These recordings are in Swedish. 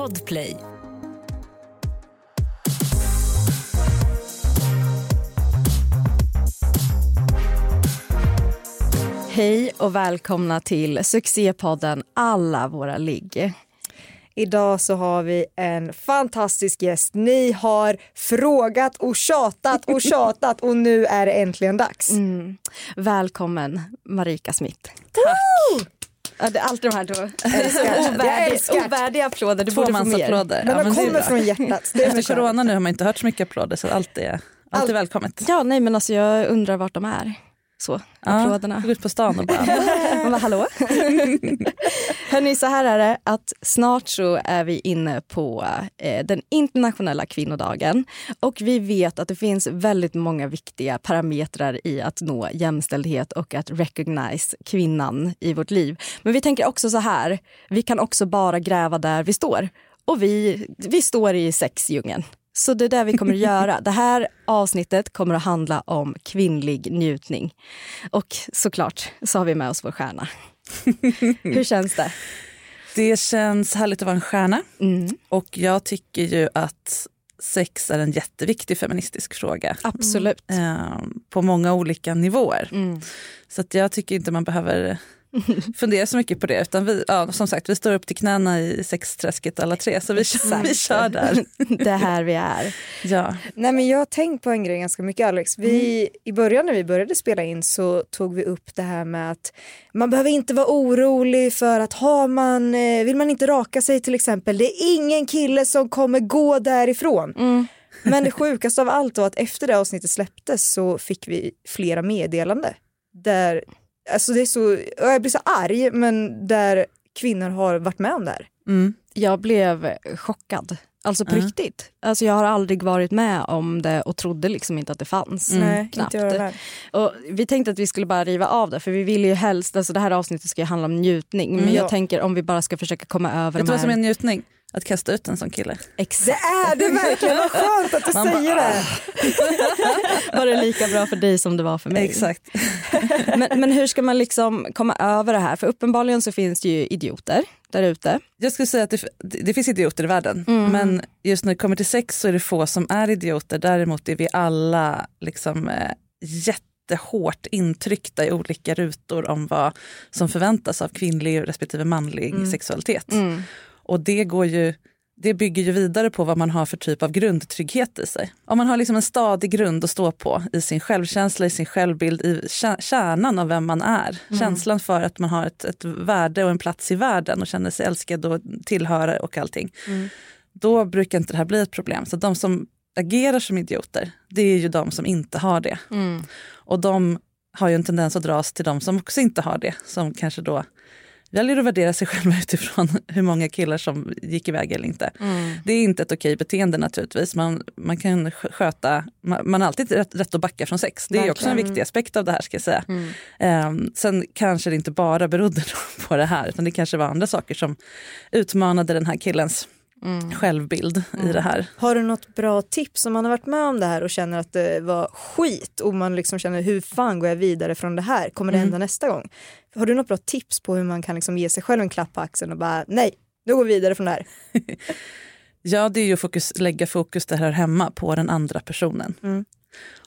Podplay. Hej och välkomna till succépodden Alla våra ligg. Idag så har vi en fantastisk gäst. Ni har frågat och tjatat och tjatat och nu är det äntligen dags. Mm. Välkommen Marika Smith. Tack. Ja, det är alltid de här då. Ovärdiga, ovärdiga applåder. Du borde få mer. Tvåmansapplåder. Men Ja, de är kommer från hjärtat. Det Efter corona nu har man inte hört så mycket applåder så allt är, allt är välkommet. Ja, nej men alltså jag undrar vart de är. Så, applåderna. Gå ut på stan och bara... Man bara, hallå? Hörni, så här är det att snart så är vi inne på eh, den internationella kvinnodagen och vi vet att det finns väldigt många viktiga parametrar i att nå jämställdhet och att recognize kvinnan i vårt liv. Men vi tänker också så här, vi kan också bara gräva där vi står och vi, vi står i sexdjungeln. Så det är det vi kommer att göra. Det här avsnittet kommer att handla om kvinnlig njutning. Och såklart så har vi med oss vår stjärna. Hur känns det? Det känns härligt att vara en stjärna Mm, och jag tycker ju att sex är en jätteviktig feministisk fråga absolut. eh, på många olika nivåer. Mm. Så att jag tycker inte man behöver fundera så mycket på det. Utan vi, ja, som sagt, vi står upp till knäna i sexträsket alla tre så vi, kör, vi kör där. Det är här vi är. Ja. Nej, men jag har tänkt på en grej ganska mycket Alex. Vi, Mm. I början när vi började spela in så tog vi upp det här med att man behöver inte vara orolig för att har man, eh, vill man inte raka sig till exempel, det är ingen kille som kommer gå därifrån. Mm. Men det sjukaste av allt var att efter det avsnittet släpptes så fick vi flera meddelande. Där, alltså det är så, jag blir så arg men där kvinnor har varit med om det här. Mm. Jag blev chockad. Alltså på Ja. riktigt. Alltså jag har aldrig varit med om det och trodde liksom inte att det fanns. Nej, knappt. inte. Och vi tänkte att vi skulle bara riva av det för vi vill ju helst, alltså det här avsnittet ska ju handla om njutning men Mm. jag Ja. tänker om vi bara ska försöka komma över Vet du vad som är njutning? Att kasta ut en sån kille. Det Exakt. är det verkligen, vad skönt att du Man bara, säger det. Var det lika bra för dig som det var för mig? Exakt. Men, men hur ska man liksom komma över det här? För uppenbarligen så finns det ju idioter där ute. Jag skulle säga att det, det finns idioter i världen. Mm. Men just när det kommer till sex så är det få som är idioter. Däremot är vi alla liksom, eh, jättehårt intryckta i olika rutor om vad som förväntas av kvinnlig respektive manlig Mm. sexualitet. Och det går ju det bygger ju vidare på vad man har för typ av grundtrygghet i sig. Om man har liksom en stadig grund att stå på i sin självkänsla, i sin självbild, i kä- kärnan av vem man är. Känslan för att man har ett, ett värde och en plats i världen och känner sig älskad och tillhöra och allting. Då brukar inte det här bli ett problem. Så de som agerar som idioter, det är ju de som inte har det. Och de har ju en tendens att dras till de som också inte har det. Som kanske då väljer att värdera sig själva utifrån hur många killar som gick iväg eller inte. Det är inte ett okej beteende naturligtvis. Man, man kan sk- sköta, man, man har alltid rätt, rätt att backa från sex. Det är också en viktig aspekt av det här ska jag säga. Ehm, sen kanske det inte bara berodde på det här utan det kanske var andra saker som utmanade den här killens självbild i det här. Har du något bra tips om man har varit med om det här och känner att det var skit och man liksom känner hur fan går jag vidare från det här? Kommer det hända nästa gång? Har du något bra tips på hur man kan liksom ge sig själv en klapp på axeln och bara nej, nu går vi vidare från det här. Ja, det är ju att fokus, lägga fokus där här hemma på den andra personen.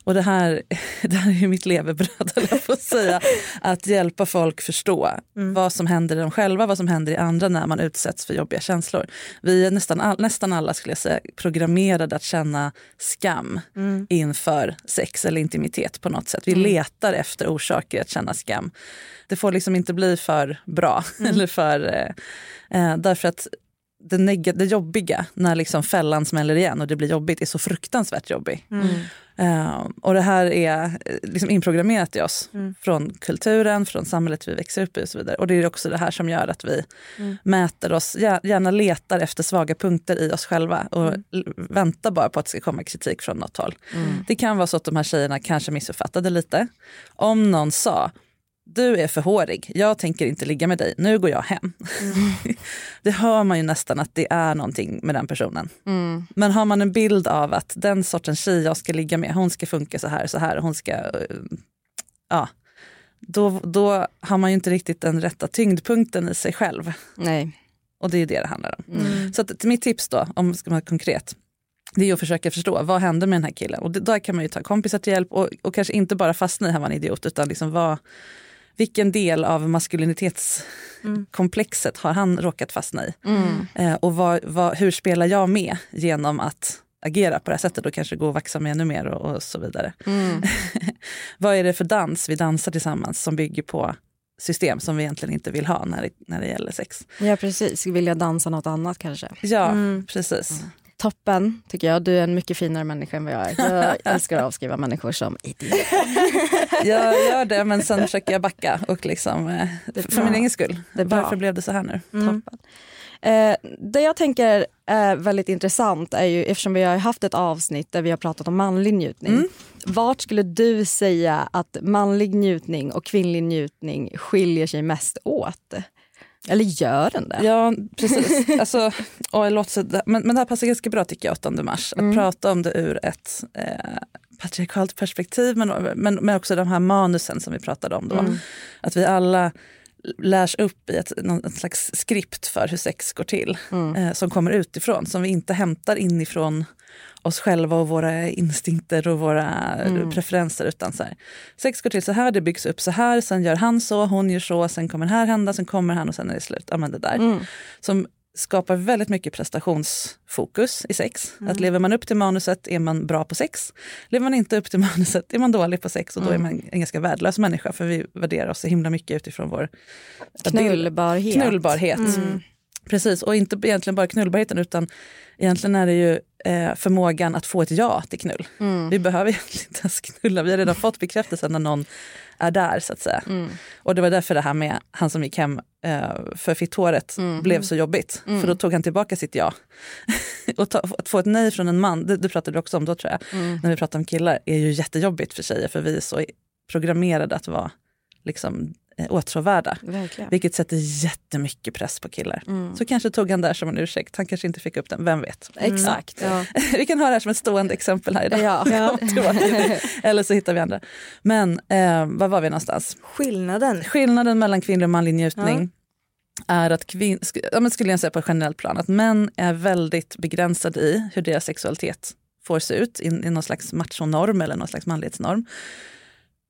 Mm. Och det här, det här är mitt levebröd, jag på att säga. Att hjälpa folk förstå vad som händer i dem själva, vad som händer i andra när man utsätts för jobbiga känslor. Vi är nästan, all, nästan alla skulle jag säga, programmerade att känna skam inför sex eller intimitet på något sätt. Vi letar efter orsaker att känna skam. Det får liksom inte bli för bra. eller för, eh, eh, därför att det, det jobbiga när liksom fällan smäller igen och det blir jobbigt är så fruktansvärt jobbig. Eh, och det här är eh, liksom inprogrammerat i oss från kulturen, från samhället vi växer upp i och så vidare. Och det är också det här som gör att vi mäter oss, gär- gärna letar efter svaga punkter i oss själva och l- väntar bara på att det ska komma kritik från något håll. Det kan vara så att de här tjejerna kanske missuppfattade lite. Om någon sa du är för hårig, jag tänker inte ligga med dig, nu går jag hem. det hör man ju nästan att det är någonting med den personen. Men har man en bild av att den sortens tjej jag ska ligga med, hon ska funka så här, så här, hon ska... eh, Ja, då, då har man ju inte riktigt den rätta tyngdpunkten i sig själv. Nej. Och det är det det handlar om. Mm. Så att, mitt tips då, om ska man vara konkret, det är att försöka förstå vad hände med den här killen. Och där kan man ju ta kompisar till hjälp och, och kanske inte bara fastna i han var en idiot utan liksom vad, vilken del av maskulinitetskomplexet har han råkat fastna i? Mm. Eh, och vad, vad, hur spelar jag med genom att agera på det här sättet och kanske gå och vaxa med ännu mer och, och så vidare. Mm. vad är det för dans vi dansar tillsammans som bygger på system som vi egentligen inte vill ha när det, när det gäller sex? Ja precis, vill jag dansa något annat kanske? Ja, Mm. precis. Toppen tycker jag, du är en mycket finare människa än vad jag är. Jag älskar att avskriva människor som idioter. Jag gör det men sen försöker jag backa och liksom, eh, för min egen skull. Det. Varför blev det så här nu? Mm. Toppen. Eh, det jag tänker är väldigt intressant är ju eftersom vi har haft ett avsnitt där vi har pratat om manlig njutning. Mm. Vart skulle du säga att manlig njutning och kvinnlig njutning skiljer sig mest åt? Eller gör den det? Ja, precis. Alltså, och låter men, men det här passar ganska bra tycker jag 8 mars. Att Mm. prata om det ur ett eh, patriarkalt perspektiv men, men, men också de här manusen som vi pratade om då. Mm. Att vi alla lärs upp i ett, ett slags skript för hur sex går till. Mm. Eh, som kommer utifrån, som vi inte hämtar inifrån oss själva och våra instinkter och våra Mm. preferenser. Utan så här, sex går till så här, det byggs upp så här, sen gör han så, hon gör så, sen kommer det här hända, sen kommer han och sen är det slut. Ja, men det där. Mm. Som skapar väldigt mycket prestationsfokus i sex. Mm. Att lever man upp till manuset är man bra på sex. Lever man inte upp till manuset är man dålig på sex och då är Mm. man en ganska värdelös människa för vi värderar oss så himla mycket utifrån vår Knullbarhet. knullbarhet. Precis, och inte egentligen bara knullbarheten utan egentligen är det ju eh, förmågan att få ett ja till knull. Mm. Vi behöver egentligen inte ens knulla, vi har redan fått bekräftelsen när någon är där så att säga. Mm. Och det var därför det här med han som gick hem eh, för fitthåret Mm. blev så jobbigt. Mm. För då tog han tillbaka sitt ja. och ta, att få ett nej från en man, det, det pratade du också om då tror jag, Mm. när vi pratade om killar, är ju jättejobbigt för tjejer för vi är så programmerade att vara liksom, åtråvärda. Verkligen. Vilket sätter jättemycket press på killar. Mm. Så kanske tog han där som en ursäkt, han kanske inte fick upp den, vem vet. Exakt. Ja. vi kan ha det här som ett stående exempel här idag. Ja. Ja. Det det. Eller så hittar vi andra. Men eh, var var vi någonstans? Skillnaden. Skillnaden mellan kvinnlig och manlig njutning är att kvin- sk- ja, skulle jag säga på ett generellt plan, att män är väldigt begränsade i hur deras sexualitet får se ut i, i någon slags machonorm eller någon slags manlighetsnorm.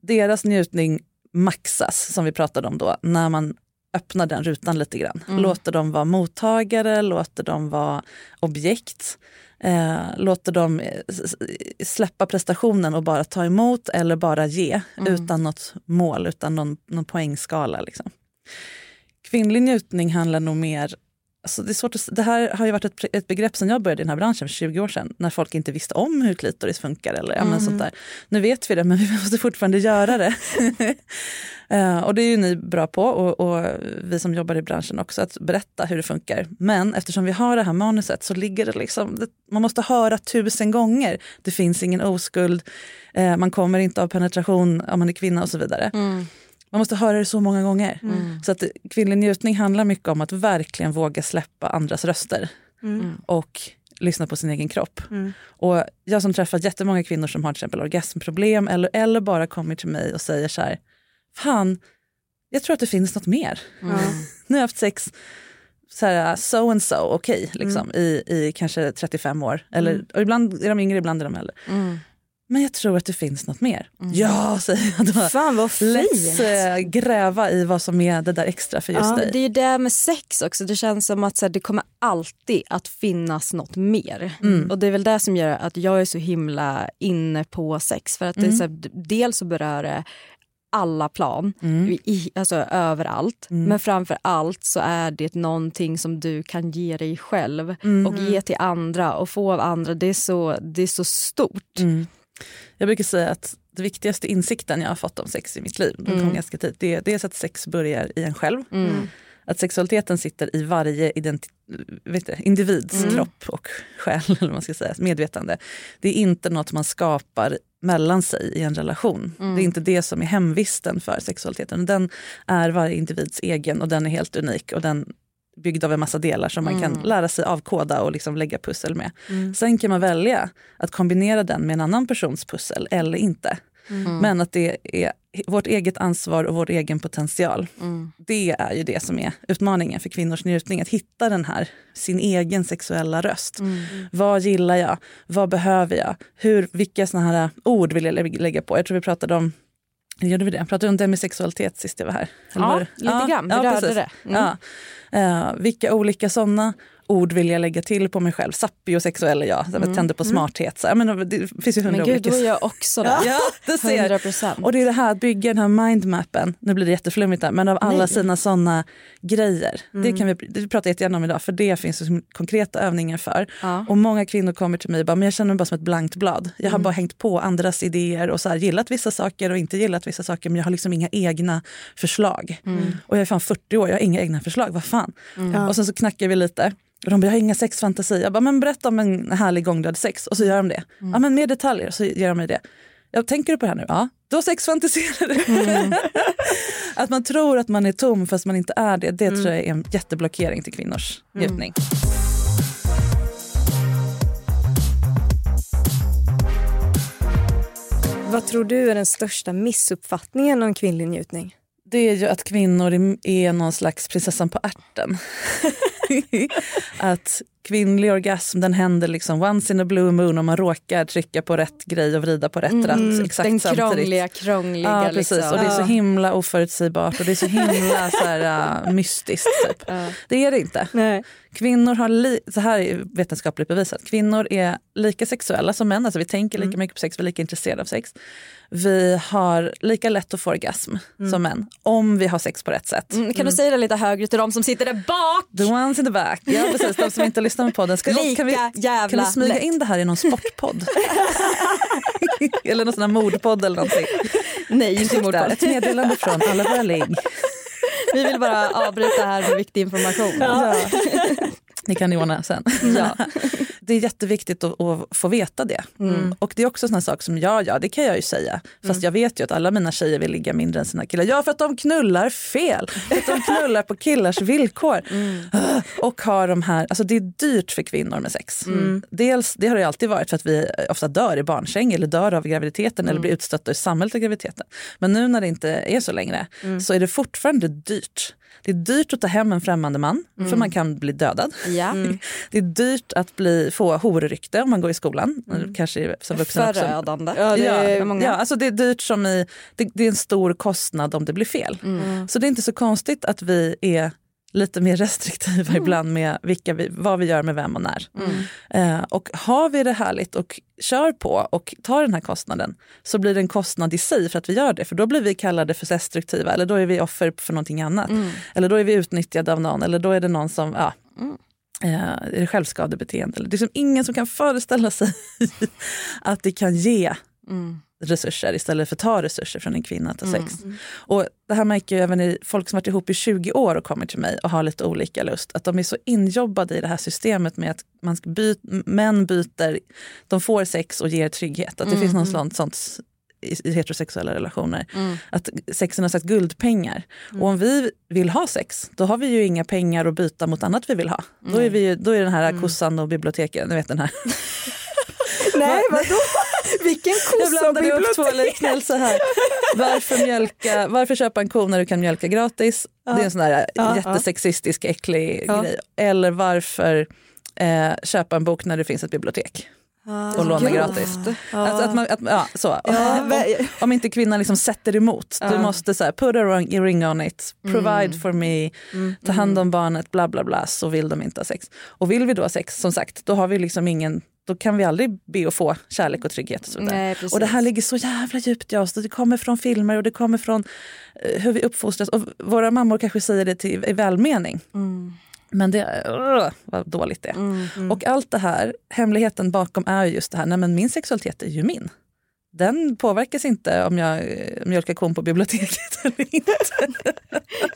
Deras njutning maxas, som vi pratade om då, när man öppnar den rutan lite grann. Mm. Låter dem vara mottagare, låter dem vara objekt. Eh, låter dem eh, släppa prestationen och bara ta emot eller bara ge Mm. utan något mål, utan någon, någon poängskala. Liksom. Kvinnlig njutning handlar nog mer Alltså det, är svårt att, det här har ju varit ett, ett begrepp sen jag började i den här branschen för 20 år sedan när folk inte visste om hur klitoris funkar. Eller, ja, Mm. sånt där. Nu vet vi det men vi måste fortfarande göra det. Eh, och det är ju ni bra på och, och vi som jobbar i branschen också att berätta hur det funkar. Men eftersom vi har det här manuset så ligger det liksom, det, man måste höra tusen gånger. Det finns ingen oskuld, eh, man kommer inte av penetration om man är kvinna och så vidare. Mm. Man måste höra det så många gånger. Mm. Så att kvinnlig njutning handlar mycket om att verkligen våga släppa andras röster Mm. och lyssna på sin egen kropp. Mm. Och jag som träffat jättemånga kvinnor som har till exempel orgasmproblem eller, eller bara kommer till mig och säger så här, fan, jag tror att det finns något mer. Mm. Nu har jag haft sex så här, so and so, okej, liksom, i, i kanske 35 år. Eller, Mm. och ibland är de yngre, ibland är de äldre. Mm. Men jag tror att det finns något mer. Mm. Ja, säger jag då. Fan vad Let's fint. eh, gräva i vad som är det där extra för just Ja, dig. Det är ju det med sex också, det känns som att så här, det kommer alltid att finnas något mer. Mm. Och det är väl det som gör att jag är så himla inne på sex. För att det är Mm. så här, dels så berör det alla plan, Mm. i, alltså överallt. Mm. Men framför allt så är det någonting som du kan ge dig själv Mm. och ge till andra och få av andra. Det är så, det är så stort. Mm. Jag brukar säga att det viktigaste insikten jag har fått om sex i mitt liv, den kom Mm. ganska tidigt, det är dels att sex börjar i en själv. Mm. Att sexualiteten sitter i varje du, individs Mm. kropp och själ, eller man ska säga, medvetande. Det är inte något man skapar mellan sig i en relation. Mm. Det är inte det som är hemvisten för sexualiteten. Den är varje individs egen och den är helt unik och den byggd av en massa delar som man kan Mm. lära sig avkoda och liksom lägga pussel med. Mm. Sen kan man välja att kombinera den med en annan persons pussel eller inte. Mm. Men att det är vårt eget ansvar och vår egen potential. Mm. Det är ju det som är utmaningen för kvinnors njutning. Att hitta den här, sin egen sexuella röst. Mm. Vad gillar jag? Vad behöver jag? Hur, vilka såna här ord vill jag lä- lägga på? Jag tror vi pratade om Gjorde vi det? Pratade om demisexualitet sist jag var här? Eller Ja, det- lite grann. Vi rörde precis. det. Mm. Ja. Eh, vilka olika såna ord vill jag lägga till på mig själv? Sapiosexuell är jag, jag tänder på smarthet. Så, menar, det finns ju hundra Mm. Men gud, olika... då är jag också där. Ja, du ser. 100 procent. Och det är det här att bygga den här mindmappen, nu blir det jätteflummigt där, men av alla Nej. sina sådana grejer. Det kan vi det pratar jag jättegärna om idag, för det finns det som konkreta övningar för. Ja. Och många kvinnor kommer till mig och bara, men jag känner mig bara som ett blankt blad. Jag har bara hängt på andras idéer och så här, gillat vissa saker och inte gillat vissa saker, men jag har liksom inga egna förslag. Och jag är fan 40 år, jag har inga egna förslag, vad fan. Ja. Och sen så knackar vi lite. De bara, jag har inga sexfantasier. Jag bara, men berätta om en härlig gång du hade sex. Och så gör de det. Ja, men mer detaljer. Så ger de mig det. Jag tänker du på det här nu? Ja. Då sexfantiserar du. att man tror att man är tom fast man inte är det. Det tror jag är en jätteblockering till kvinnors njutning. Vad tror du är den största missuppfattningen om kvinnlig njutning? Det är ju att kvinnor är- någon slags prinsessan på ärten. att kvinnlig orgasm den händer liksom once in a blue moon om man råkar trycka på rätt grej och vrida på rätt ratt exakt Den samtidigt. krångliga, krångliga. Ja, precis. Liksom. Och det är så himla oförutsägbart och det är så himla så här, uh, mystiskt. Typ. Det är det inte. Nej. Kvinnor har, li- så här är vetenskapligt bevisat, kvinnor är lika sexuella som män. Alltså vi tänker lika mycket på sex, vi är lika intresserade av sex. Vi har lika lätt att få orgasm som män, om vi har sex på rätt sätt. Mm, kan du säga det lite högre till de som sitter där bak? The ones in the back. Ja, precis. De som inte lyssnar på podden. Ska, Lika kan, vi, jävla kan du smyga lätt. in det här i någon sportpodd? eller någon sån här mordpodd eller någonting. Nej, inte mordpodd. ett meddelande från alla våra ligg. Vi vill bara avbryta här med viktig information. Ja. Det kan ni ordna sen. Ja. Det är jätteviktigt att, att få veta det. Och det är också såna saker som, ja ja det kan jag ju säga. Fast jag vet ju att alla mina tjejer vill ligga mindre än sina killar. Ja för att de knullar fel. För att de knullar på killars villkor. Ah, Och har de här, alltså det är dyrt för kvinnor med sex. Dels, det har det alltid varit för att vi ofta dör i barnsäng eller dör av graviditeten eller blir utstötta i samhället av graviditeten. Men nu när det inte är så längre så är det fortfarande dyrt. Det är dyrt att ta hem en främmande man för man kan bli dödad. Ja. Det är dyrt att bli, få horrykte om man går i skolan. Kanske som vuxen också. Förödande. Ja, det Ja, är många. ja, alltså det är dyrt som i, det, det är en stor kostnad om det blir fel. Så det är inte så konstigt att vi är lite mer restriktiva ibland med vilka vi, vad vi gör med vem och när. Eh, och har vi det härligt och kör på och tar den här kostnaden så blir det en kostnad i sig för att vi gör det. För då blir vi kallade för destruktiva eller då är vi offer för någonting annat. Eller då är vi utnyttjade av någon eller då är det någon som, ja, eh, är det självskadebeteende. Det är liksom ingen som kan föreställa sig att det kan ge resurser istället för att ta resurser från en kvinna att ha sex. Och det här märker jag även i folk som varit ihop i 20 år och kommer till mig och har lite olika lust. Att de är så injobbade i det här systemet med att man ska byt, män byter, de får sex och ger trygghet. Att det finns något sånt, sånt i, heterosexuella relationer. Att sex är någon slags guldpengar. Och om vi vill ha sex, då har vi ju inga pengar att byta mot annat vi vill ha. Då är, vi ju, då är den här kossan och biblioteket, ni vet den här. Nej, vadå? Vilken Jag kossa blandade ihop två liknelser här. Varför, mjölka, varför köpa en ko när du kan mjölka gratis? Det är en sån där Ja, jättesexistisk, äcklig Ja. grej. Eller varför eh, köpa en bok när det finns ett bibliotek och låna gratis? Alltså att man, att, ja, så. Ja, om, om inte kvinnan liksom sätter emot. Du måste så här, put a ring- on it, provide Mm. for me, ta hand om barnet, bla bla bla, så vill de inte ha sex. Och vill vi då ha sex, som sagt, då har vi liksom ingen då kan vi aldrig be att få kärlek och trygghet. Och. Nej, och det här ligger så jävla djupt i oss. Det kommer från filmer och det kommer från eh, hur vi uppfostras. Och våra mammor kanske säger det till, i välmening. Men det uh, vad dåligt det är. Och allt det här, hemligheten bakom är just det här, nej men min sexualitet är ju min. Den påverkas inte om jag eh, mjölkar kon på biblioteket eller inte.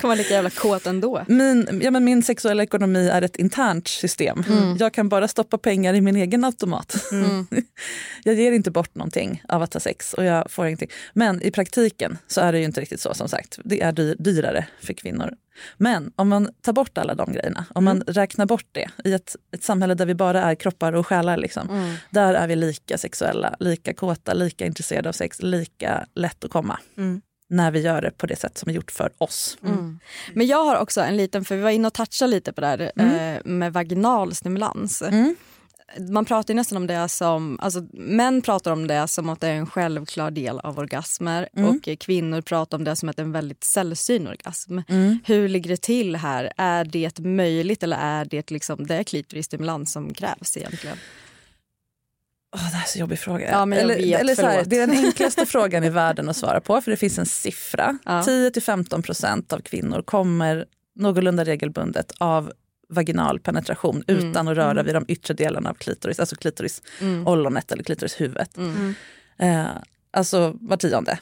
kommer vara lika jävla kåt ändå. Min, ja, men min sexuella ekonomi är ett internt system. Jag kan bara stoppa pengar i min egen automat. jag ger inte bort någonting av att ha sex och jag får ingenting. Men i praktiken så är det ju inte riktigt så som sagt. Det är dy- dyrare för kvinnor. Men om man tar bort alla de grejerna, om man räknar bort det i ett, ett samhälle där vi bara är kroppar och själar, liksom, Mm. där är vi lika sexuella, lika kåta, lika intresserade av sex, lika lätt att komma. Mm. När vi gör det på det sätt som är gjort för oss. Mm. Men jag har också en liten, för vi var inne och touchade lite på det här Mm. eh, med vaginal stimulans. Man pratar nästan om det som, alltså män pratar om det som att det är en självklar del av orgasmer Mm. och kvinnor pratar om det som att det är en väldigt sällsynt orgasm. Mm. Hur ligger det till här? Är det möjligt eller är det liksom, det är klitorisstimulans som krävs egentligen? Åh, det här är så jobbig fråga. Ja, jag eller, vet, eller så här, det är den enklaste frågan i världen att svara på för det finns en siffra. Ja. 10-15 procent av kvinnor kommer någorlunda regelbundet av vaginal penetration Mm. utan att röra vid de yttre delarna av klitoris, alltså klitoris-ollonet eller klitorishuvudet. Mm. Eh, alltså var tionde.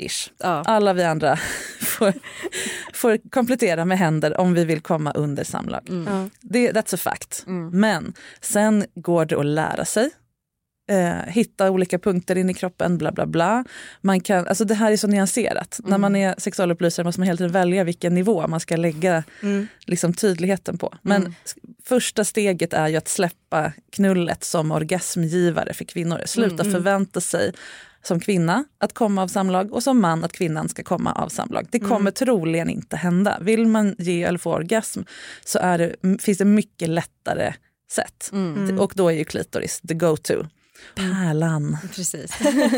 Ish. Ja. Alla vi andra får, får komplettera med händer om vi vill komma under samlag. Mm. Ja. Det, that's a fact. Mm. Men sen går det att lära sig. Eh, hitta olika punkter in i kroppen, bla bla bla. Man kan, alltså det här är så nyanserat. När man är sexualupplysare måste man hela tiden välja vilken nivå man ska lägga Mm. liksom, tydligheten på. Men Mm. första steget är ju att släppa knullet som orgasmgivare för kvinnor. Sluta Mm. förvänta sig som kvinna att komma av samlag och som man att kvinnan ska komma av samlag. Det kommer troligen inte hända. Vill man ge eller få orgasm så är det, finns det mycket lättare sätt. Mm. Och då är ju klitoris the go-to. Pärlan. Precis.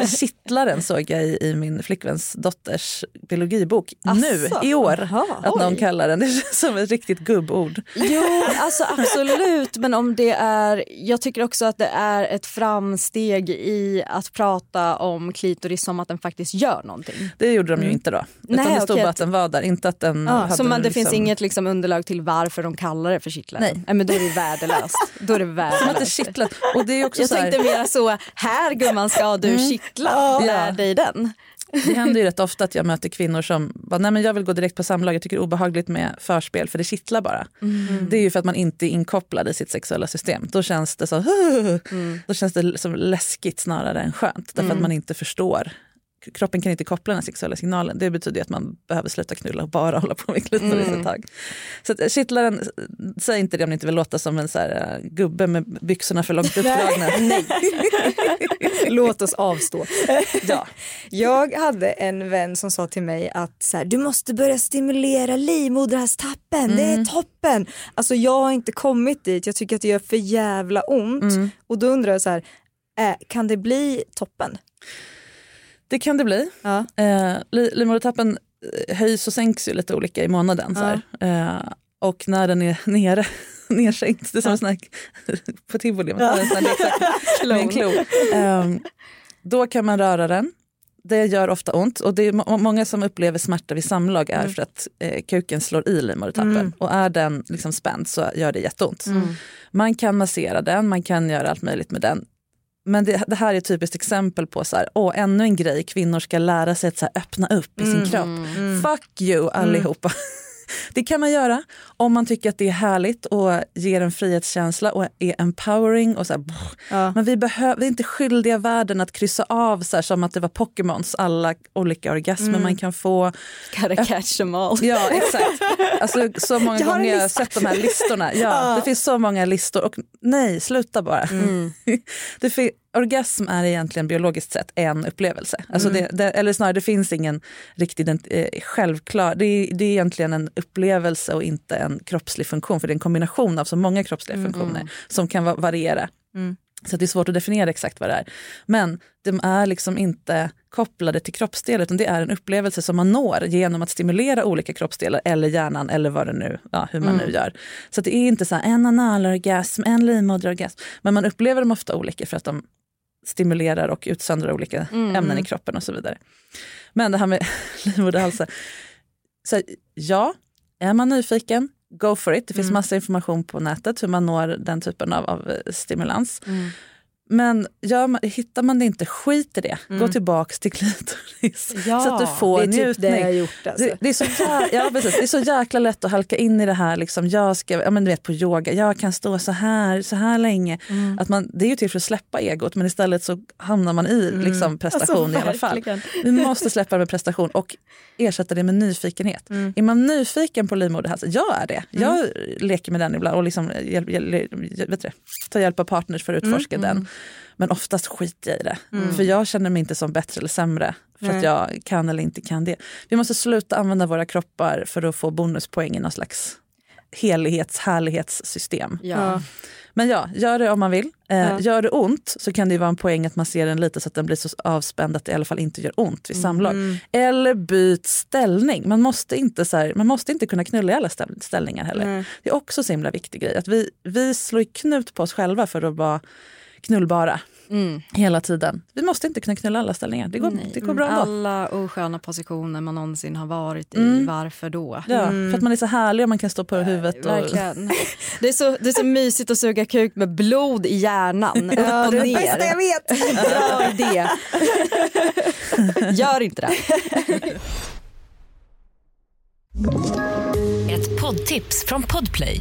Kittlaren såg jag i, i min flickväns dotters biologibok nu Asså? i år. Jaha, att någon oj. kallar den det känns som ett riktigt gubbord. Jo, alltså absolut. Men om det är, jag tycker också att det är ett framsteg i att prata om klitoris som att den faktiskt gör någonting. Det gjorde de ju inte då. Utan Nej, det stod bara att- den var där, inte att den Ja, så man, det liksom, finns inget liksom underlag till varför de kallar det för kittlaren? Nej. men då är det värdelöst. Då är det Som att det värdelöst. kittlar. Och det är också Jag så här, tänkte mer så, här gumman ska du kittla, lär dig den. Det händer ju rätt ofta att jag möter kvinnor som bara, nej men jag vill gå direkt på samlag, jag tycker det är obehagligt med förspel för det kittlar bara. Det är ju för att man inte är inkopplad i sitt sexuella system. Då känns det så, då känns det som läskigt snarare än skönt. Därför att man inte förstår. Kroppen kan inte koppla den sexuella signalen. Det betyder att man behöver sluta knulla och bara hålla på med klitoris ett tag. Så att, eh, kittlaren, säg inte det om ni inte vill låta som en så här, eh, gubbe med byxorna för långt uppdragna. Nej. Låt oss avstå. ja. Jag hade en vän som sa till mig att så här, du måste börja stimulera livmoderhalstappen, det är toppen. Alltså jag har inte kommit dit, jag tycker att det gör för jävla ont. Och då undrar jag så här, eh, kan det bli toppen? Det kan det bli. Ja. Eh, li- livmodertappen eh, höjs och sänks ju lite olika i månaden. Så här. Eh, och när den är nere, nersänkt, det är som en sån här, på tivoli, man tar en sån här med en klo. Eh, då kan man röra den. Det gör ofta ont och det är må- många som upplever smärta vid samlag är för att eh, kuken slår i livmodertappen. Och är den liksom spänd så gör det jätteont. Man kan massera den, man kan göra allt möjligt med den. Men det, det här är ett typiskt exempel på så här, åh, ännu en grej kvinnor ska lära sig att så här, öppna upp i sin kropp. Fuck you allihopa. Det kan man göra om man tycker att det är härligt och ger en frihetskänsla och är empowering. Och så här. Ja. Men vi, behöver, vi är inte skyldiga världen att kryssa av så här, som att det var Pokémons alla olika orgasmer man kan få. Gotta catch them all. Ja, exakt. Alltså, så många Jag gånger jag har sett de här listorna. Ja, Det finns så många listor. Och nej, sluta bara. det fin- orgasm är egentligen biologiskt sett en upplevelse. Alltså det, det, eller snarare, det finns ingen riktigt eh, självklar... Det är, det är egentligen en upplevelse och inte en kroppslig funktion. För det är en kombination av så många kroppsliga funktioner som kan va- variera. Så att det är svårt att definiera exakt vad det är. Men de är liksom inte kopplade till kroppsdelar utan det är en upplevelse som man når genom att stimulera olika kroppsdelar eller hjärnan eller vad det nu, ja, hur man nu gör. Så det är inte så här, en analorgasm, en livmoderorgasm. Men man upplever dem ofta olika för att de stimulerar och utsöndrar olika ämnen i kroppen och så vidare. Men det här med livmoderhalsen. Så ja, är man nyfiken, go for it. Det finns massa information på nätet hur man når den typen av, av stimulans. Men gör man, hittar man det inte, skit i det. Gå tillbaks till klitoris Ja, så att du får Det är typ njutning. det jag gjort alltså. Det, det, är så jä- ja, precis. det är så jäkla lätt att halka in i det här, liksom, jag ska, ja, men du vet på yoga, jag kan stå så här, så här länge. Mm. Att man, det är ju till för att släppa egot men istället så hamnar man i liksom, prestation Alltså, i alla fall. Vi måste släppa det med prestation och ersätta det med nyfikenhet. Mm. Är man nyfiken på livmoderhalsen? Jag är det. Jag leker med den ibland och liksom, hjäl, hjäl, hjäl, vet du, tar hjälp av partners för att Mm, utforska den. Men oftast skiter jag i det. För jag känner mig inte som bättre eller sämre för att Nej. jag kan eller inte kan det. Vi måste sluta använda våra kroppar för att få bonuspoäng i någon slags helighets, härlighetssystem. Ja. Men ja, gör det om man vill. Eh, Ja. Gör det ont så kan det ju vara en poäng att man ser den lite så att den blir så avspänd att det i alla fall inte gör ont vid samlag. Mm. Eller byt ställning. Man måste inte, så här, man måste inte kunna knulla i alla ställ- ställningar heller. Nej. Det är också så himla viktig grej. Att vi, vi slår knut på oss själva för att vara knullbara Mm. hela tiden. Vi måste inte kunna knulla alla ställningar. Det går, Nej. det går bra ändå. Alla osköna positioner man någonsin har varit i, Mm. varför då? Ja, För att man är så härlig och man kan stå på huvudet. Och, Verkligen. Det är, så, det är så mysigt att suga kuk med blod i hjärnan. Upp Ja, och det är det bästa jag vet. Bra idé. Gör inte det. Ett poddtips från Podplay.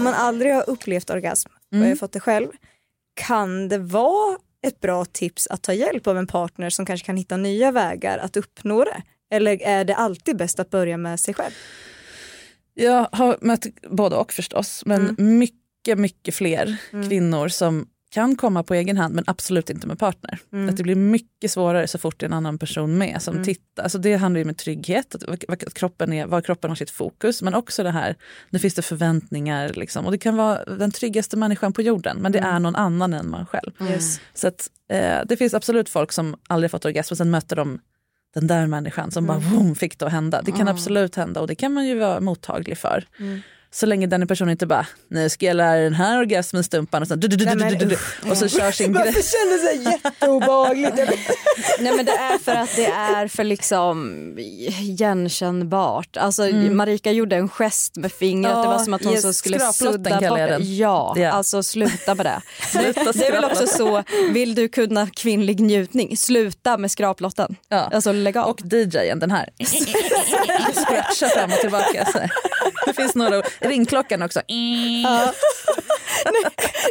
Om man aldrig har upplevt orgasm och jag har fått det själv, kan det vara ett bra tips att ta hjälp av en partner som kanske kan hitta nya vägar att uppnå det? Eller är det alltid bäst att börja med sig själv? Jag har mött både och förstås, men mycket, mycket fler kvinnor som kan komma på egen hand men absolut inte med partner. Att det blir mycket svårare så fort det är en annan person med som tittar. Alltså det handlar ju med trygghet, att, vad kroppen är, var kroppen har sitt fokus men också det här, nu finns det förväntningar liksom. och det kan vara den tryggaste människan på jorden men det är någon annan än man själv. Yes. Så att, eh, det finns absolut folk som aldrig fått orgasm och sen möter de den där människan som bara boom, fick det att hända. Det kan absolut hända och det kan man ju vara mottaglig för. Så länge den personen inte bara, nu ska jag lära den här orgasmen stumpan och, sen, du, du, du, du, du, du, du, och så kör sin grej. Varför kändes det så jätteobehagligt? Nej men det är för att det är för liksom igenkännbart. Alltså Marika gjorde en gest med fingret, Ja, det var som att hon yes, så skulle sudda bort det. Ja, Ja. alltså sluta med det. Sluta Det är väl också så, vill du kunna kvinnlig njutning, sluta med skraplotten. Ja. Alltså lägg av. Och DJen, den här. Scratcha fram och tillbaka. Så. Det finns några. Ringklockan också.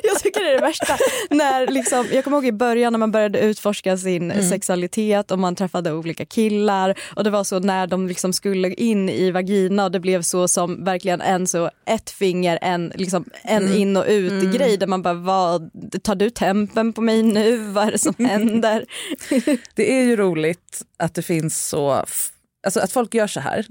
Jag tycker det är det värsta. När liksom, jag kommer ihåg i början när man började utforska sin Mm. sexualitet och man träffade olika killar och det var så när de liksom skulle in i vagina och det blev så som verkligen en så ett finger, en, liksom, en Mm. in och ut grej där man bara vad, tar du tempen på mig nu, vad är det som händer? Det är ju roligt att det finns så, alltså att folk gör så här.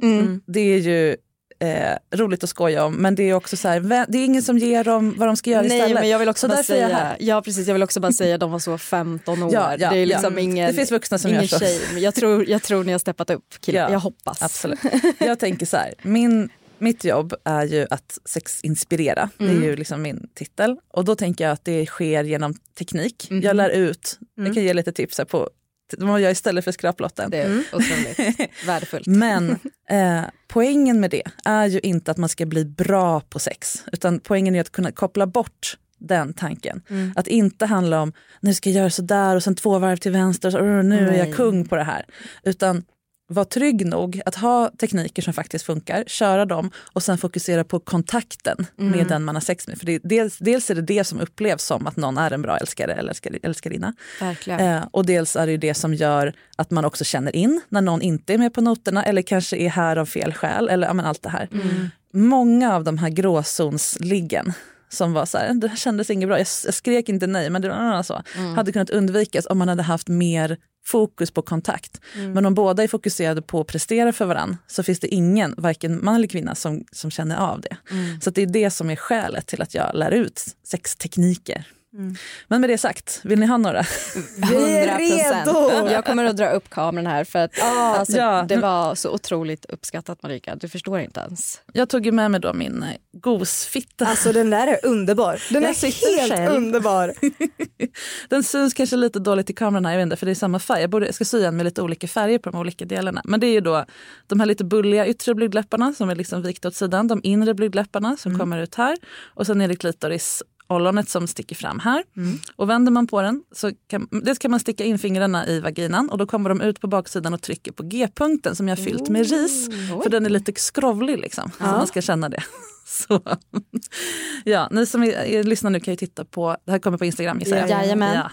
Det är ju eh, roligt att skoja om men det är också så här, det är ingen som ger dem vad de ska göra Nej istället. men jag vill också så bara jag säga, här. ja precis jag vill också bara säga att de var så 15 år. Ja, ja, det är ja. liksom ingen, Det finns vuxna som gör så. shame. Jag tror, jag tror ni har steppat upp killar, Ja, jag hoppas. Absolut. Jag tänker så här, min, mitt jobb är ju att sexinspirera. Det är ju liksom min titel. Och då tänker jag att det sker genom teknik. Jag lär ut, jag kan ge lite tips här på vad man gör istället för skraplotten. Det är otroligt värdefullt. Men eh, poängen med det är ju inte att man ska bli bra på sex, utan poängen är att kunna koppla bort den tanken. Att inte handla om nu ska jag göra sådär och sen två varv till vänster och så, "Åh, nu är jag Nej. kung på det här. Utan var trygg nog att ha tekniker som faktiskt funkar, köra dem och sen fokusera på kontakten med den man har sex med. För det, dels, dels är det det som upplevs som att någon är en bra älskare eller älskar, älskarinna. Eh, och dels är det ju det som gör att man också känner in när någon inte är med på noterna eller kanske är här av fel skäl. Eller ja, allt det här. Många av de här gråzonsliggen som var så här, det kändes inget bra, jag, jag skrek inte nej men det var så. Hade kunnat undvikas om man hade haft mer fokus på kontakt. Men om båda är fokuserade på att prestera för varandra så finns det ingen, varken man eller kvinna, som, som känner av det. Så att det är det som är skälet till att jag lär ut sextekniker. Men med det sagt, vill ni ha några? Vi är 100%. redo! Jag kommer att dra upp kameran här för att alltså, ja. det var så otroligt uppskattat Marika. Du förstår inte ens. Jag tog ju med mig då min eh, gosfitta. Alltså den där är underbar. Den Jag är helt själv. underbar. Den syns kanske lite dåligt i kameran här, jag vet inte, för det är samma färg. Jag, borde, jag ska sy en med lite olika färger på de olika delarna. Men det är ju då de här lite bulliga yttre blygdläpparna som är liksom vikta åt sidan. De inre blygdläpparna som kommer ut här. Och sen är det klitoris ollonet som sticker fram här. Och vänder man på den så kan, dels kan man sticka in fingrarna i vaginan och då kommer de ut på baksidan och trycker på G-punkten som jag har fyllt med ris. För den är lite skrovlig liksom, så man ska känna det. Så. Ja, ni som är, är, lyssnar nu kan ju titta på, det här kommer på Instagram gissar jag. Jajamän. Ja.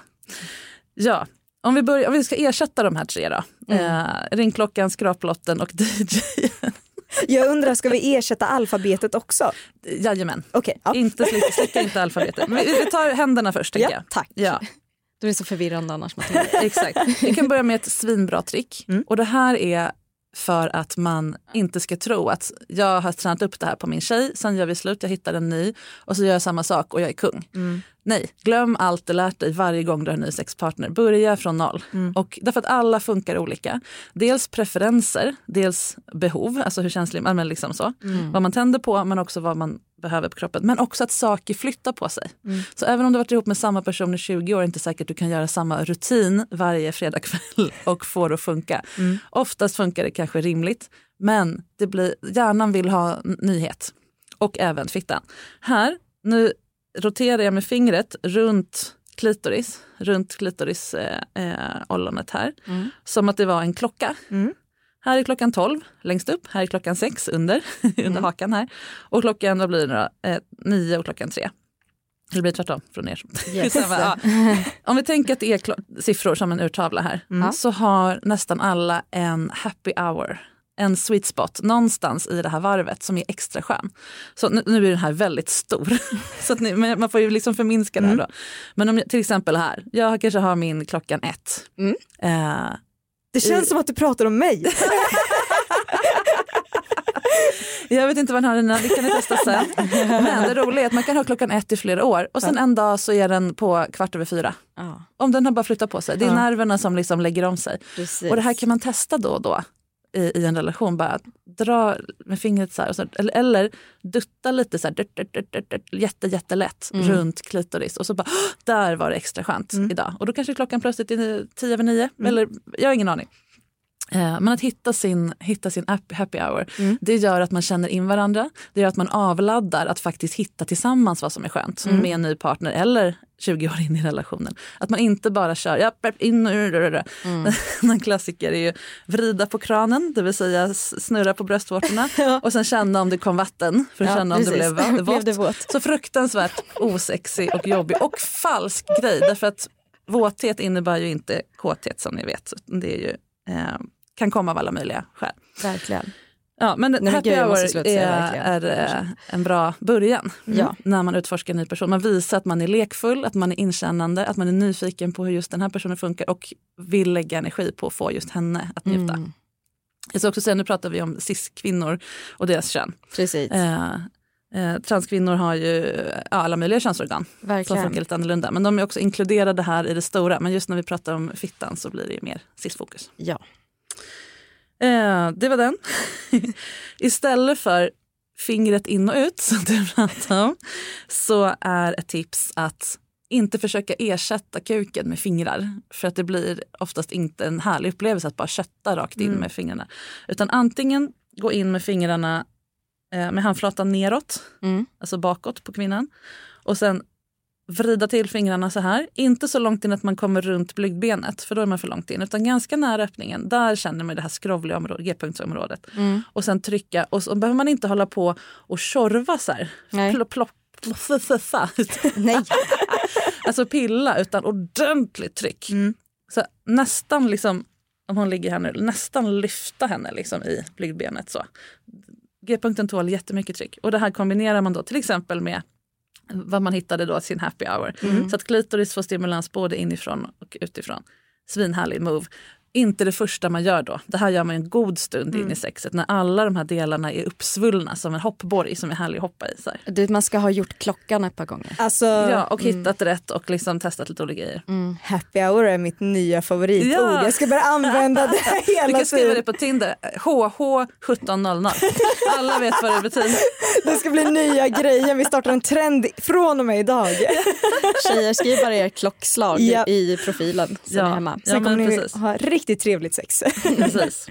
ja. Om vi, börjar, om vi ska ersätta de här tre då. Eh, ringklockan, skraplotten och DJ. Jag undrar, ska vi ersätta alfabetet också? Jajamän. Okej, ja. Inte slicka, slicka inte alfabetet. Men vi, tar händerna först tänker Ja, jag. tack. Ja, Du är så förvirrande annars exakt. Vi kan börja med ett svinbra trick. Och det här är för att man inte ska tro att jag har tränat upp det här på min tjej, sen gör vi slut, jag hittar en ny och så gör jag samma sak och jag är kung. Nej, glöm allt du lärt dig varje gång du har en ny sexpartner. Börja från noll. Och därför att alla funkar olika. Dels preferenser, dels behov, alltså hur känslig man men liksom så. Vad man tänder på men också vad man behöver på kroppen. Men också att saker flyttar på sig. Så även om du varit ihop med samma person i 20 år är det inte säkert att du kan göra samma rutin varje fredagkväll och få det att funka. Oftast funkar det kanske rimligt men det blir, hjärnan vill ha nyhet. Och även fittan. Här, nu roterar jag med fingret runt klitoris, runt klitoris eh, eh, här. Som att det var en klocka. Här är klockan 12 längst upp, här är klockan 6 under, under hakan här. Och klockan, vad blir det då? Eh, 9 och klockan 3. Det blir tvärtom från er. Skitsamma, ja. Om vi tänker att det är siffror som en urtavla här så har nästan alla en happy hour. En sweet spot någonstans i det här varvet som är extra skön. Så nu, nu är den här väldigt stor. så att ni, man får ju liksom förminska det här då. Men om jag, till exempel här, jag kanske har min klockan ett. Eh, Det känns som att du pratar om mig. Jag vet inte vad den har innan, det kan ni testa sen. Men det roliga är att man kan ha klockan ett i flera år och sen en dag så är den på kvart över fyra. Om den har bara flyttat på sig. Det är nerverna som liksom lägger om sig. precis. Och det här kan man testa då och då i, i en relation. Bara dra med fingret så här, så, eller, eller dutta lite så här, dut, dut, dut, dut, dut, jätte, jättelätt runt klitoris och så bara "Åh, där var det extra skönt idag. Och då kanske klockan plötsligt är tio över nio. Eller jag har ingen aning. Eh, Men att hitta sin, hitta sin app- happy hour, det gör att man känner in varandra. Det gör att man avladdar att faktiskt hitta tillsammans vad som är skönt med en ny partner eller 20 år in i relationen. Att man inte bara kör, ja, in, mm. En klassiker är ju vrida på kranen, det vill säga snurra på bröstvårtorna och sen känna om det kom vatten för att Ja, känna om det precis. blev va- Blev vått. det våt? Så fruktansvärt osexig och jobbig och falsk grej. Därför att våthet innebär ju inte kåthet som ni vet. Det är ju, eh, kan komma av alla möjliga skäl. Verkligen. Ja, men men happy hour är, är eh, en bra början Ja. när man utforskar en ny person. Man visar att man är lekfull, att man är inkännande, att man är nyfiken på hur just den här personen funkar och vill lägga energi på att få just henne att njuta. Mm. Jag ska också säga, nu pratar vi om cis-kvinnor och deras kön. Precis. Eh, eh, transkvinnor har ju alla möjliga könsorgan som Verkligen. funkar lite annorlunda. Men de är också inkluderade här i det stora. Men just när vi pratar om fittan så blir det ju mer cis-fokus. Ja. Eh, det var den. Istället för fingret in och ut som du pratade om så är ett tips att inte försöka ersätta kuken med fingrar. För att det blir oftast inte en härlig upplevelse att bara kötta rakt in med fingrarna. Utan antingen gå in med fingrarna eh, med handflatan neråt, Mm. alltså bakåt på kvinnan. Och sen vrida till fingrarna så här. Inte så långt in att man kommer runt blygdbenet, för då är man för långt in. Utan ganska nära öppningen. Där känner man det här skrovliga området, G-punktsområdet. Mm. Och sen trycka. Och så behöver man inte hålla på och tjorva så här. Plopp, plopp. Nej. alltså pilla, utan ordentligt tryck. Så nästan liksom, om hon ligger här nu, nästan lyfta henne liksom i blygdbenet. Så. G-punkten tål jättemycket tryck. Och det här kombinerar man då till exempel med vad man hittade då sin happy hour. Så att klitoris får stimulans både inifrån och utifrån. Svinhärlig move. Inte det första man gör då. Det här gör man en god stund in i sexet när alla de här delarna är uppsvullna som en hoppborg som är härlig att hoppa i. Så här. Du, man ska ha gjort klockan ett par gånger. Alltså, Ja, och hittat rätt och liksom testat lite olika grejer. happy hour är mitt nya favoritord. Ja. Jag ska börja använda det Du hela kan skriva det tiden. på Tinder. HH1700. Alla vet vad det betyder. Det ska bli nya grejer. Vi startar en trend från och med idag. Tjejer, skriv bara ert klockslag Ja. i profilen så Ja. hemma. Ja, Sen kommer men ni precis. ha riktigt trevligt sex. Precis.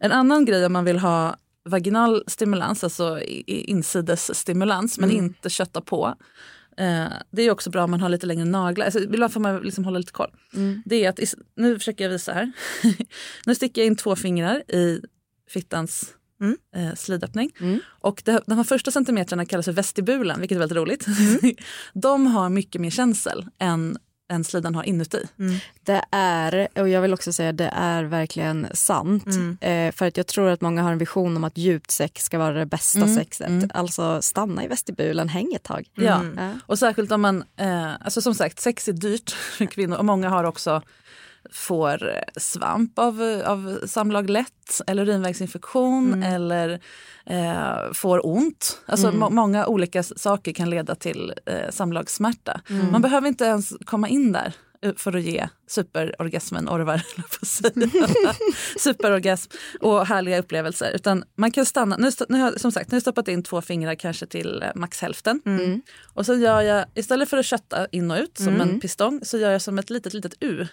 En annan grej om man vill ha vaginal stimulans, alltså insidesstimulans men inte kötta på. Eh, det är också bra om man har lite längre naglar. Alltså, ibland får man liksom hålla lite koll. Det är att, nu försöker jag visa här. nu sticker jag in två fingrar i fittans Mm. eh, slidöppning. Och det, de här första centimetrarna kallas för vestibulen, vilket är väldigt roligt. de har mycket mer känsel än, än slidan har inuti. Det är, och jag vill också säga det är verkligen sant. Eh, för att jag tror att många har en vision om att djupt sex ska vara det bästa sexet. Alltså stanna i vestibulen, häng ett tag. Ja. Ja. Och särskilt om man, eh, alltså som sagt sex är dyrt för kvinnor och många har också får svamp av, av samlag lätt eller urinvägsinfektion eller eh, får ont. Alltså må, många olika saker kan leda till eh, samlagssmärta. Man behöver inte ens komma in där eh, för att ge superorgasmen orvar, superorgasm och härliga upplevelser. Utan man kan stanna, nu, nu har, som sagt, nu har jag stoppat in två fingrar kanske till eh, max hälften. Och sen gör jag, istället för att kötta in och ut som en pistong, så gör jag som ett litet, litet U.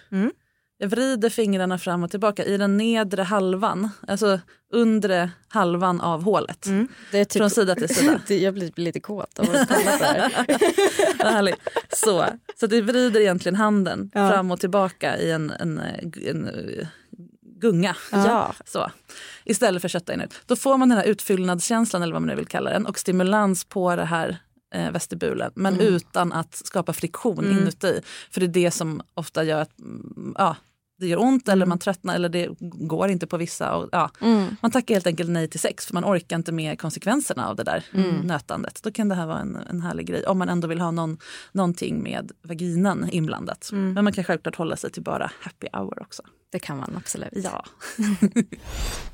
Jag vrider fingrarna fram och tillbaka i den nedre halvan, alltså undre halvan av hålet. Är typ, Från sida till sida. Jag blir lite kåt av att kolla på det här. Så, så du vrider egentligen handen Ja. fram och tillbaka i en, en, en, eh, gunga. Ja. Så. Istället för att kötta in ut. Då får man den här utfyllnadskänslan eller vad man nu vill kalla den och stimulans på det här eh, vestibulen men utan att skapa friktion inuti. För det är det som ofta gör att mm, ja, det gör ont eller man tröttnar eller det går inte på vissa. Och, ja. Man tackar helt enkelt nej till sex för man orkar inte med konsekvenserna av det där nötandet. Då kan det här vara en, en härlig grej om man ändå vill ha någon, någonting med vaginan inblandat. Men man kan självklart hålla sig till bara happy hour också. Det kan man absolut. Ja.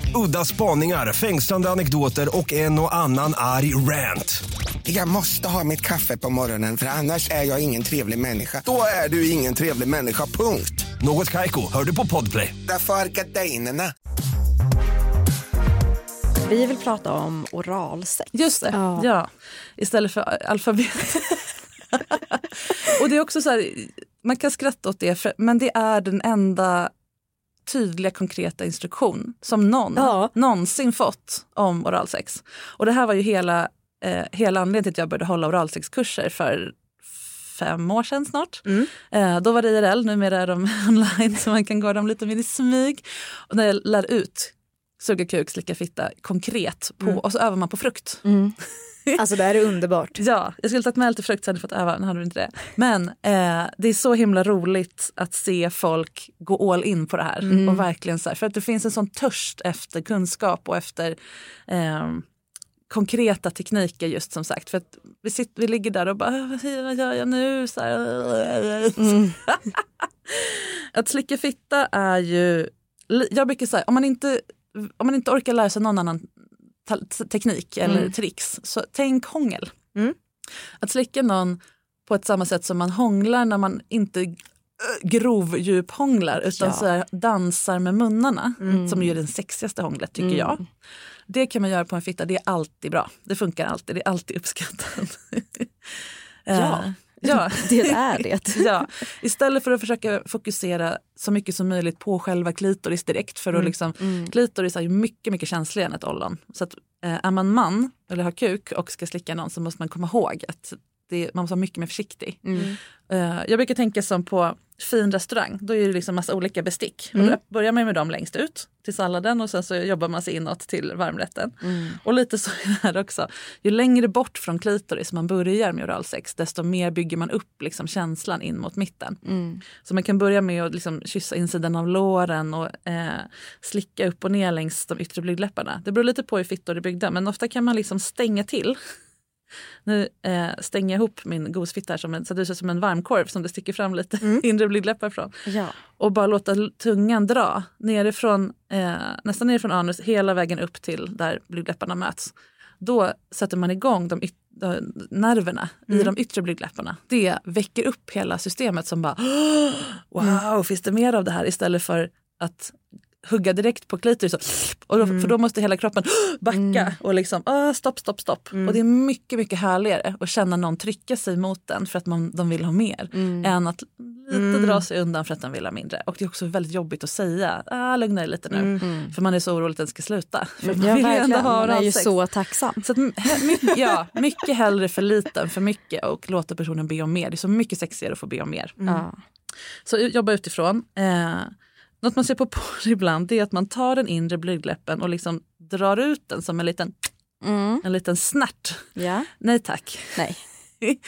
Udda spaningar, fängslande anekdoter och en och annan arg rant. Jag måste ha mitt kaffe på morgonen för annars är jag ingen trevlig människa. Då är du ingen trevlig människa, punkt. Något Kaiko, hör du på Podplay. Därför är gardinerna. Vi vill prata om oralsex. Just det, ja. Istället för alfabet. och det är också så här, man kan skratta åt det, för, men det är den enda tydliga konkreta instruktion som någon Ja. någonsin fått om oralsex. Och det här var ju hela, eh, hela anledningen till att jag började hålla oralsexkurser för fem år sedan snart. Eh, då var det IRL, numera är de online så man kan gå dem lite mer i smyg. Och när jag lär ut suga kuk, slicka fitta konkret på, och så övar man på frukt. Alltså det här är underbart. Ja, jag skulle tagit med lite frukt så hade jag fått öva, nu hade du inte det. Men eh, det är så himla roligt att se folk gå all in på det här. Och verkligen så här, för att det finns en sån törst efter kunskap och efter eh, konkreta tekniker just som sagt. För att vi, sitter, vi ligger där och bara, "Äh, vad gör jag nu? Så här, att slicka fitta är ju, jag brukar säga, om man inte, om man inte orkar lära sig någon annan teknik eller tricks, så tänk hångel. Mm. Att slicka någon på ett samma sätt som man hånglar när man inte grovdjuphånglar utan Ja. så här, dansar med munnarna, som ju är den sexigaste hånglet tycker jag. Det kan man göra på en fitta, det är alltid bra. Det funkar alltid, det är alltid uppskattat. Ja. Ja. Det är det. ja. Istället för att försöka fokusera så mycket som möjligt på själva klitoris direkt. För att liksom, Klitoris är mycket, mycket känsligare än ett ollon. Så att, eh, är man man eller har kuk och ska slicka någon så måste man komma ihåg att det, man måste vara mycket mer försiktig. Eh, jag brukar tänka som på fin restaurang då är det liksom massa olika bestick. Och då börjar man med dem längst ut till salladen och sen så jobbar man sig inåt till varmrätten. Och lite så är det här också. Ju längre bort från klitoris man börjar med oralsex desto mer bygger man upp liksom känslan in mot mitten. Så man kan börja med att liksom kyssa insidan av låren och eh, slicka upp och ner längs de yttre blygdläpparna. Det beror lite på hur fittor är byggda men ofta kan man liksom stänga till nu eh, stänger jag ihop min gosfitta som en, så det ser ut som en varmkorv som det sticker fram lite inre blygdläppar från. Ja. Och bara låta tungan dra nerifrån, eh, nästan nerifrån anus hela vägen upp till där blygdläpparna möts. Då sätter man igång de yt- de nerverna i de yttre blygdläpparna. Det väcker upp hela systemet som bara wow, finns det mer av det här? Istället för att hugga direkt på klitoris. Och, och då, För då måste hela kroppen backa och liksom ah, stopp, stopp, stopp. Och det är mycket, mycket härligare att känna någon trycka sig mot den för att man, de vill ha mer. Än att lite dra sig undan för att de vill ha mindre. Och det är också väldigt jobbigt att säga, ah, lugna dig lite nu. För man är så orolig att den ska sluta. För man Ja, vill ju ändå verkligen. ha Man är ju oralsex. så tacksam. Så att, mycket, ja, mycket hellre för lite än för mycket och låta personen be om mer. Det är så mycket sexigare att få be om mer. Ja. Så jobba utifrån. Eh, något man ser på porr ibland är att man tar den inre blygdläppen och liksom drar ut den som en liten, Mm. en liten snärt. Ja. Nej tack. Nej.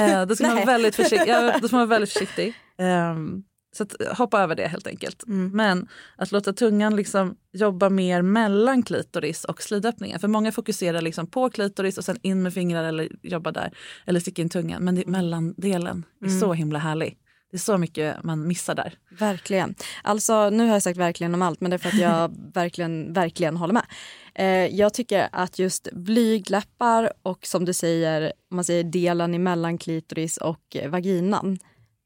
eh, då ska man Nej. vara väldigt. Ja, då ska man vara väldigt försiktig. Ehm, så att, hoppa över det helt enkelt. Men att låta tungan liksom jobba mer mellan klitoris och slidöppningen. För många fokuserar liksom på klitoris och sen in med fingrar eller jobba där. Eller sticka in tungan. Men det, mellandelen är så himla härlig. Det är så mycket man missar där. Verkligen. Alltså, nu har jag sagt verkligen om allt, men det är för att jag verkligen, verkligen håller med. Eh, jag tycker att just blygdläppar och som du säger, om man säger delen emellan klitoris och eh, vaginan.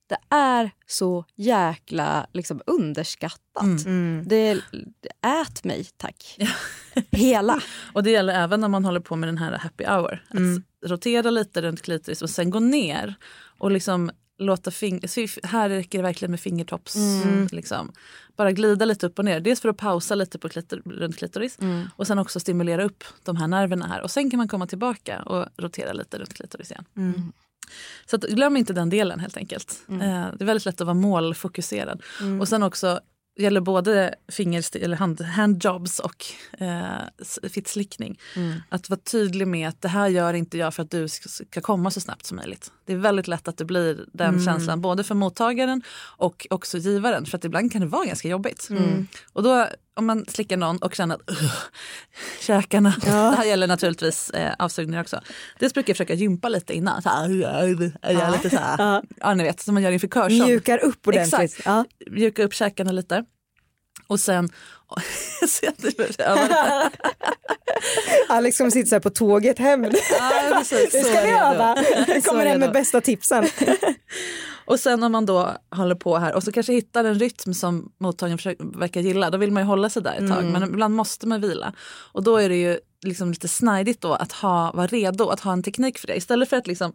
Det är så jäkla liksom, underskattat. Det, det ät mig, tack. Hela. Och det gäller även när man håller på med den här happy hour. Att rotera lite runt klitoris och sen gå ner och liksom låta fing- här räcker det verkligen med fingertopps. Liksom. Bara glida lite upp och ner. Dels för att pausa lite på klitor- runt klitoris och sen också stimulera upp de här nerverna här. Och sen kan man komma tillbaka och rotera lite runt klitoris igen. Så att, glöm inte den delen helt enkelt. Eh, det är väldigt lätt att vara målfokuserad. Och sen också gäller både fingerst- eller hand, handjobs och eh, fittslickning. Att vara tydlig med att det här gör inte jag för att du ska- komma så snabbt som möjligt. Det är väldigt lätt att det blir den känslan både för mottagaren och också givaren. För att ibland kan det vara ganska jobbigt. Och då om man slickar någon och känner att uh, käkarna, det här gäller naturligtvis eh, avsugningar också. Dels brukar jag försöka gympa lite innan. Så här, jag gör lite så här, ja. ni vet som man gör inför körsång. Mjukar upp ordentligt. Exakt. Ja. Mjuka upp käkarna lite. Och sen... det. Alex som sitter så här på tåget hem. Ja, precis. Så ska vi öva. Kommer hem med bästa tipsen. Och sen om man då håller på här och så kanske hittar en rytm som mottagaren försöker- verkar gilla, då vill man ju hålla sig där ett tag. Men ibland måste man vila. Och då är det ju liksom lite snajdigt då att ha, vara redo, att ha en teknik för det. Istället för att liksom,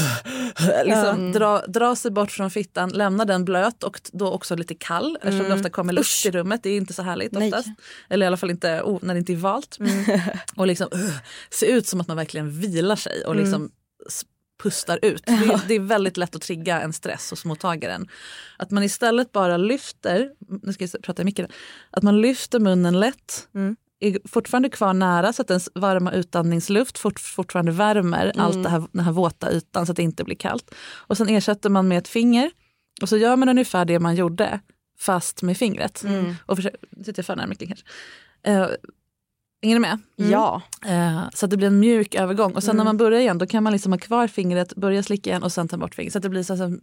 liksom dra, dra sig bort från fittan, lämna den blöt och då också lite kall eftersom det ofta kommer luft i rummet. Det är inte så härligt Nej. oftast. Eller i alla fall inte oh, när det inte är valt. Och liksom se ut som att man verkligen vilar sig och liksom s- pustar ut. Det är, det är väldigt lätt att trigga en stress hos mottagaren. Att man istället bara lyfter, nu ska jag prata i micken, att man lyfter munnen lätt, är fortfarande kvar nära så att den varma utandningsluft fort, fortfarande värmer allt det här, den här våta ytan så att det inte blir kallt. Och sen ersätter man med ett finger och så gör man ungefär det man gjorde fast med fingret. Och försök, nu sitter jag för nära micken kanske. Uh, Hänger ni med? Ja. Eh, så att det blir en mjuk övergång. Och sen när man börjar igen då kan man liksom ha kvar fingret, börja slicka igen och sen ta bort fingret. Så att det blir så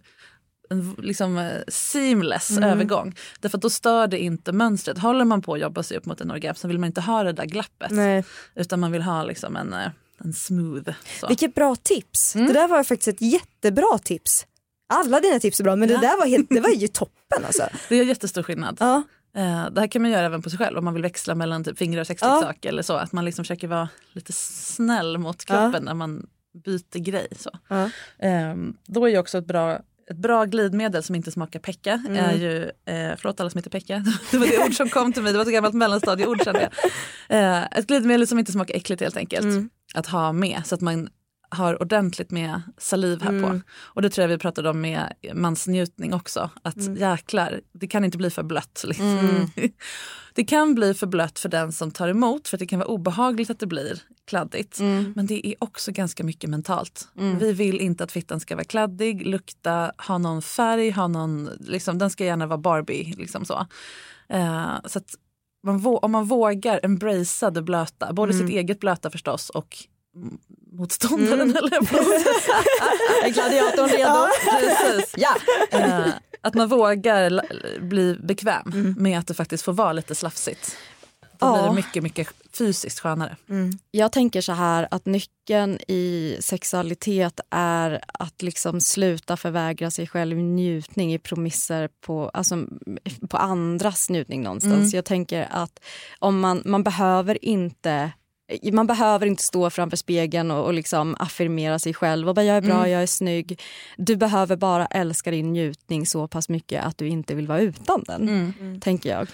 en liksom, eh, seamless övergång. Därför att då stör det inte mönstret. Håller man på att jobba sig upp mot en orgasm så vill man inte ha det där glappet. Nej. Utan man vill ha liksom en, eh, en smooth. Så. Vilket bra tips. Det där var faktiskt ett jättebra tips. Alla dina tips är bra men det där var, helt, det var ju toppen alltså. Det gör jättestor skillnad. Ja. Eh, det här kan man göra även på sig själv om man vill växla mellan typ fingrar och sexleksak eller så. Att man liksom försöker vara lite snäll mot kroppen när man byter grej. Så. Ja. Eh, då är ju också ett bra ett bra glidmedel som inte smakar pecka är ju, eh, förlåt alla som heter pecka, det var det ord som kom till mig, det var ett gammalt mellanstadieord kände jag. Eh, ett glidmedel som inte smakar äckligt helt enkelt. Att ha med så att man har ordentligt med saliv här på. Och det tror jag vi pratade om med mansnjutning också. Att jäklar, det kan inte bli för blött. Liksom. det kan bli för blött för den som tar emot för att det kan vara obehagligt att det blir kladdigt. Men det är också ganska mycket mentalt. Vi vill inte att fittan ska vara kladdig, lukta, ha någon färg, ha någon, liksom, den ska gärna vara Barbie. Liksom så. Eh, så man om man vågar embracea det blöta, både sitt eget blöta förstås och motståndaren eller jag gladiatorn redo? Precis. Ja. Eh, att man vågar bli bekväm med att det faktiskt får vara lite slafsigt. Då blir Ja. det mycket, mycket fysiskt skönare. Jag tänker så här att nyckeln i sexualitet är att liksom sluta förvägra sig själv njutning i promisser på, alltså, på andras njutning någonstans. Jag tänker att om man, man behöver inte man behöver inte stå framför spegeln och, och liksom affirmera sig själv och bara jag är bra, jag är snygg. Du behöver bara älska din njutning så pass mycket att du inte vill vara utan den. Tänker jag.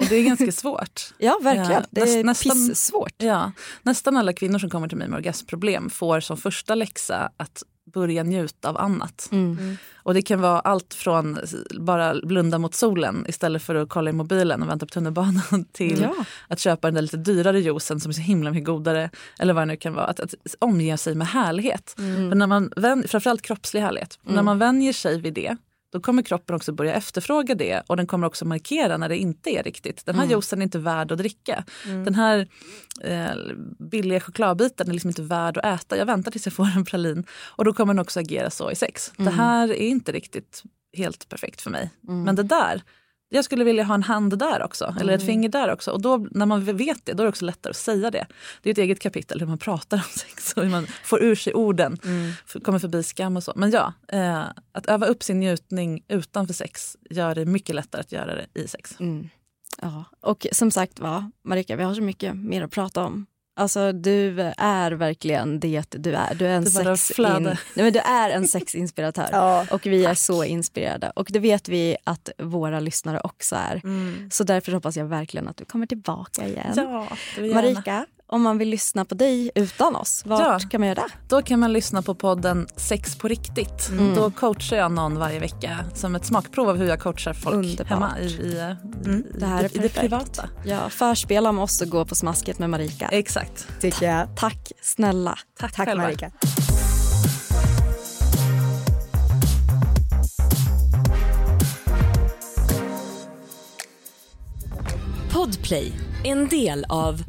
Och det är ganska svårt. Ja verkligen, Ja, det är näst- nästan- pissvårt. Ja, nästan alla kvinnor som kommer till mig med orgasmproblem får som första läxa att börja njuta av annat. Mm. Och det kan vara allt från bara blunda mot solen istället för att kolla i mobilen och vänta på tunnelbanan till Ja. att köpa den där lite dyrare juicen som är så himla mycket godare. Eller vad det nu kan vara. Att, att omge sig med härlighet. För när man vän, framförallt kroppslig härlighet. När man vänjer sig vid det då kommer kroppen också börja efterfråga det och den kommer också markera när det inte är riktigt. Den här juicen är inte värd att dricka. Den här eh, billiga chokladbiten är liksom inte värd att äta. Jag väntar tills jag får en pralin. Och då kommer den också agera så i sex. Det här är inte riktigt helt perfekt för mig. Men det där, jag skulle vilja ha en hand där också, eller ett finger där också. Och då, när man vet det, då är det också lättare att säga det. Det är ett eget kapitel hur man pratar om sex och hur man får ur sig orden, f- kommer förbi skam och så. Men ja, eh, att öva upp sin njutning utanför sex gör det mycket lättare att göra det i sex. Ja, och som sagt va, Marika, vi har så mycket mer att prata om. Alltså du är verkligen det du är. Du är en, sex flödar. nej, men du är en sexinspiratör. Ja, och vi är så inspirerade. Och det vet vi att våra lyssnare också är. Så därför hoppas jag verkligen att du kommer tillbaka igen. Ja. Marika, om man vill lyssna på dig utan oss, vart Ja. kan man göra det? Då kan man lyssna på podden Sex på riktigt. Mm. Då coachar jag någon varje vecka som ett smakprov av hur jag coachar folk Underbart. hemma i, i, i, Det här är i, i det privata. Ja, förspela med oss och gå på smasket med Marika. Exakt. tycker jag. Tack snälla. Tack, Tack själva. Marika. Podplay, en del av